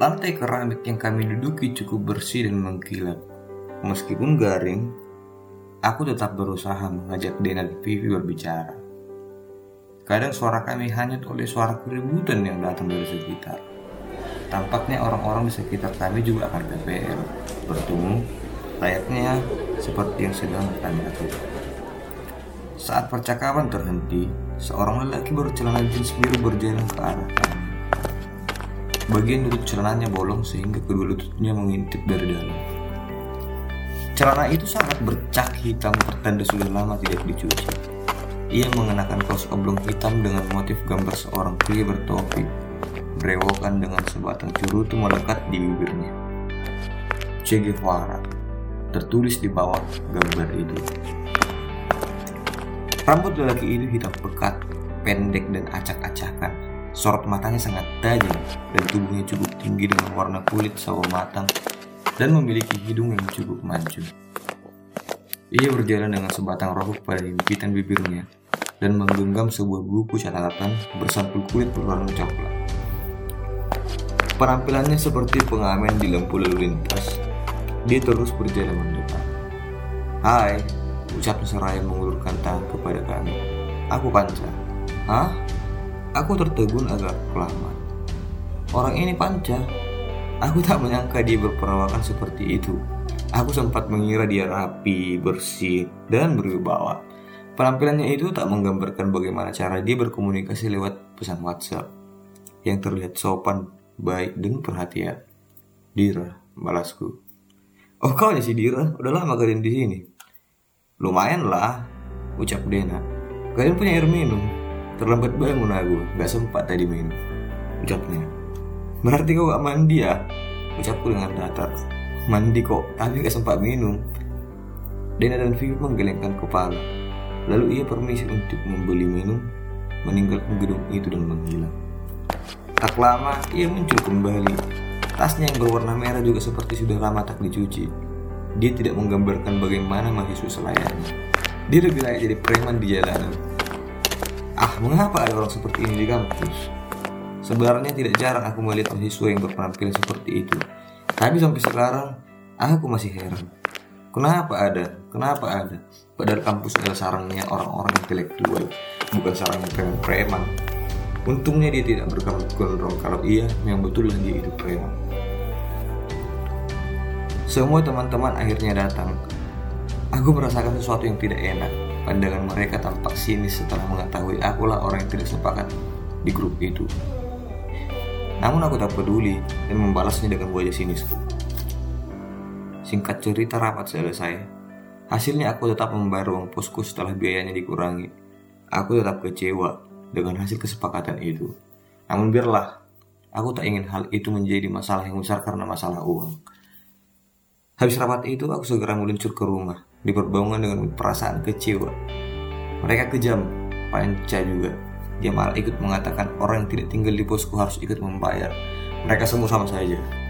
Lantai keramik yang kami duduki cukup bersih dan mengkilap. Meskipun garing, aku tetap berusaha mengajak Dena dan Vivi berbicara. Kadang suara kami hanyut oleh suara keributan yang datang dari sekitar. Tampaknya orang-orang di sekitar kami juga akan PPL, bertemu, layaknya seperti yang sedang kami lakukan. Saat percakapan terhenti, seorang lelaki bercelana jeans biru berjalan ke arah kami. Bagian lutut celananya bolong sehingga kedua lututnya mengintip dari dalam. Celana itu sangat bercak hitam pertanda sudah lama tidak dicuci. Ia mengenakan kaos oblong hitam dengan motif gambar seorang pria bertopi, berewokan dengan sebatang cerutu melekat di bibirnya. Che Guevara tertulis di bawah gambar itu. Rambut lelaki itu hitam pekat, pendek dan acak-acakan Sorot matanya sangat tajam dan tubuhnya cukup tinggi dengan warna kulit sawo matang dan memiliki hidung yang cukup mancung. Ia berjalan dengan sebatang rokok pada himpitan bibirnya dan menggenggam sebuah buku catatan bersampul kulit berwarna coklat. Penampilannya seperti pengamen di lampu lalu lintas. Dia terus berjalan mendekat. Hai, ucap seraya mengulurkan tangan kepada kami. Aku Panca. Hah? Aku tertegun agak kelamaan. Orang ini panca. Aku tak menyangka dia berperawakan seperti itu. Aku sempat mengira dia rapi, bersih, dan berwibawa. Penampilannya itu tak menggambarkan bagaimana cara dia berkomunikasi lewat pesan WhatsApp yang terlihat sopan, baik, dan perhatian. Dira, balasku. Oh kau ya si Dira, udah lama kalian di sini. Lumayan lah, ucap Dena. Kalian punya air minum? Terlambat bangun aku, gak sempat tadi minum. Ucapnya. Berarti kau gak mandi ya? Ucapku dengan datar. Mandi kok, tapi gak sempat minum. Dena dan Vivi menggelengkan kepala. Lalu ia permisi untuk membeli minum, meninggalkan gedung itu dan menghilang. Tak lama, ia muncul kembali. Tasnya yang berwarna merah juga seperti sudah lama tak dicuci. Dia tidak menggambarkan bagaimana mahasiswa selayaknya. Dia lebih layak jadi preman di jalanan mengapa ada orang seperti ini di kampus? Sebenarnya tidak jarang aku melihat mahasiswa yang berpenampilan seperti itu. Tapi sampai sekarang, aku masih heran. Kenapa ada? Kenapa ada? Padahal kampus adalah sarangnya orang-orang intelektual, bukan sarangnya preman-preman. Untungnya dia tidak berkampus gondrong kalau iya, yang betul dia itu preman. Semua teman-teman akhirnya datang. Aku merasakan sesuatu yang tidak enak. Pandangan mereka tampak sinis setelah mengetahui akulah orang yang tidak sepakat di grup itu. Namun aku tak peduli dan membalasnya dengan wajah sinisku. Singkat cerita rapat selesai. Hasilnya aku tetap membayar uang posku setelah biayanya dikurangi. Aku tetap kecewa dengan hasil kesepakatan itu. Namun biarlah, aku tak ingin hal itu menjadi masalah yang besar karena masalah uang. Habis rapat itu, aku segera meluncur ke rumah diperbangun dengan perasaan kecewa. Mereka kejam, panca juga. Dia malah ikut mengatakan orang yang tidak tinggal di posku harus ikut membayar. Mereka semua sama saja.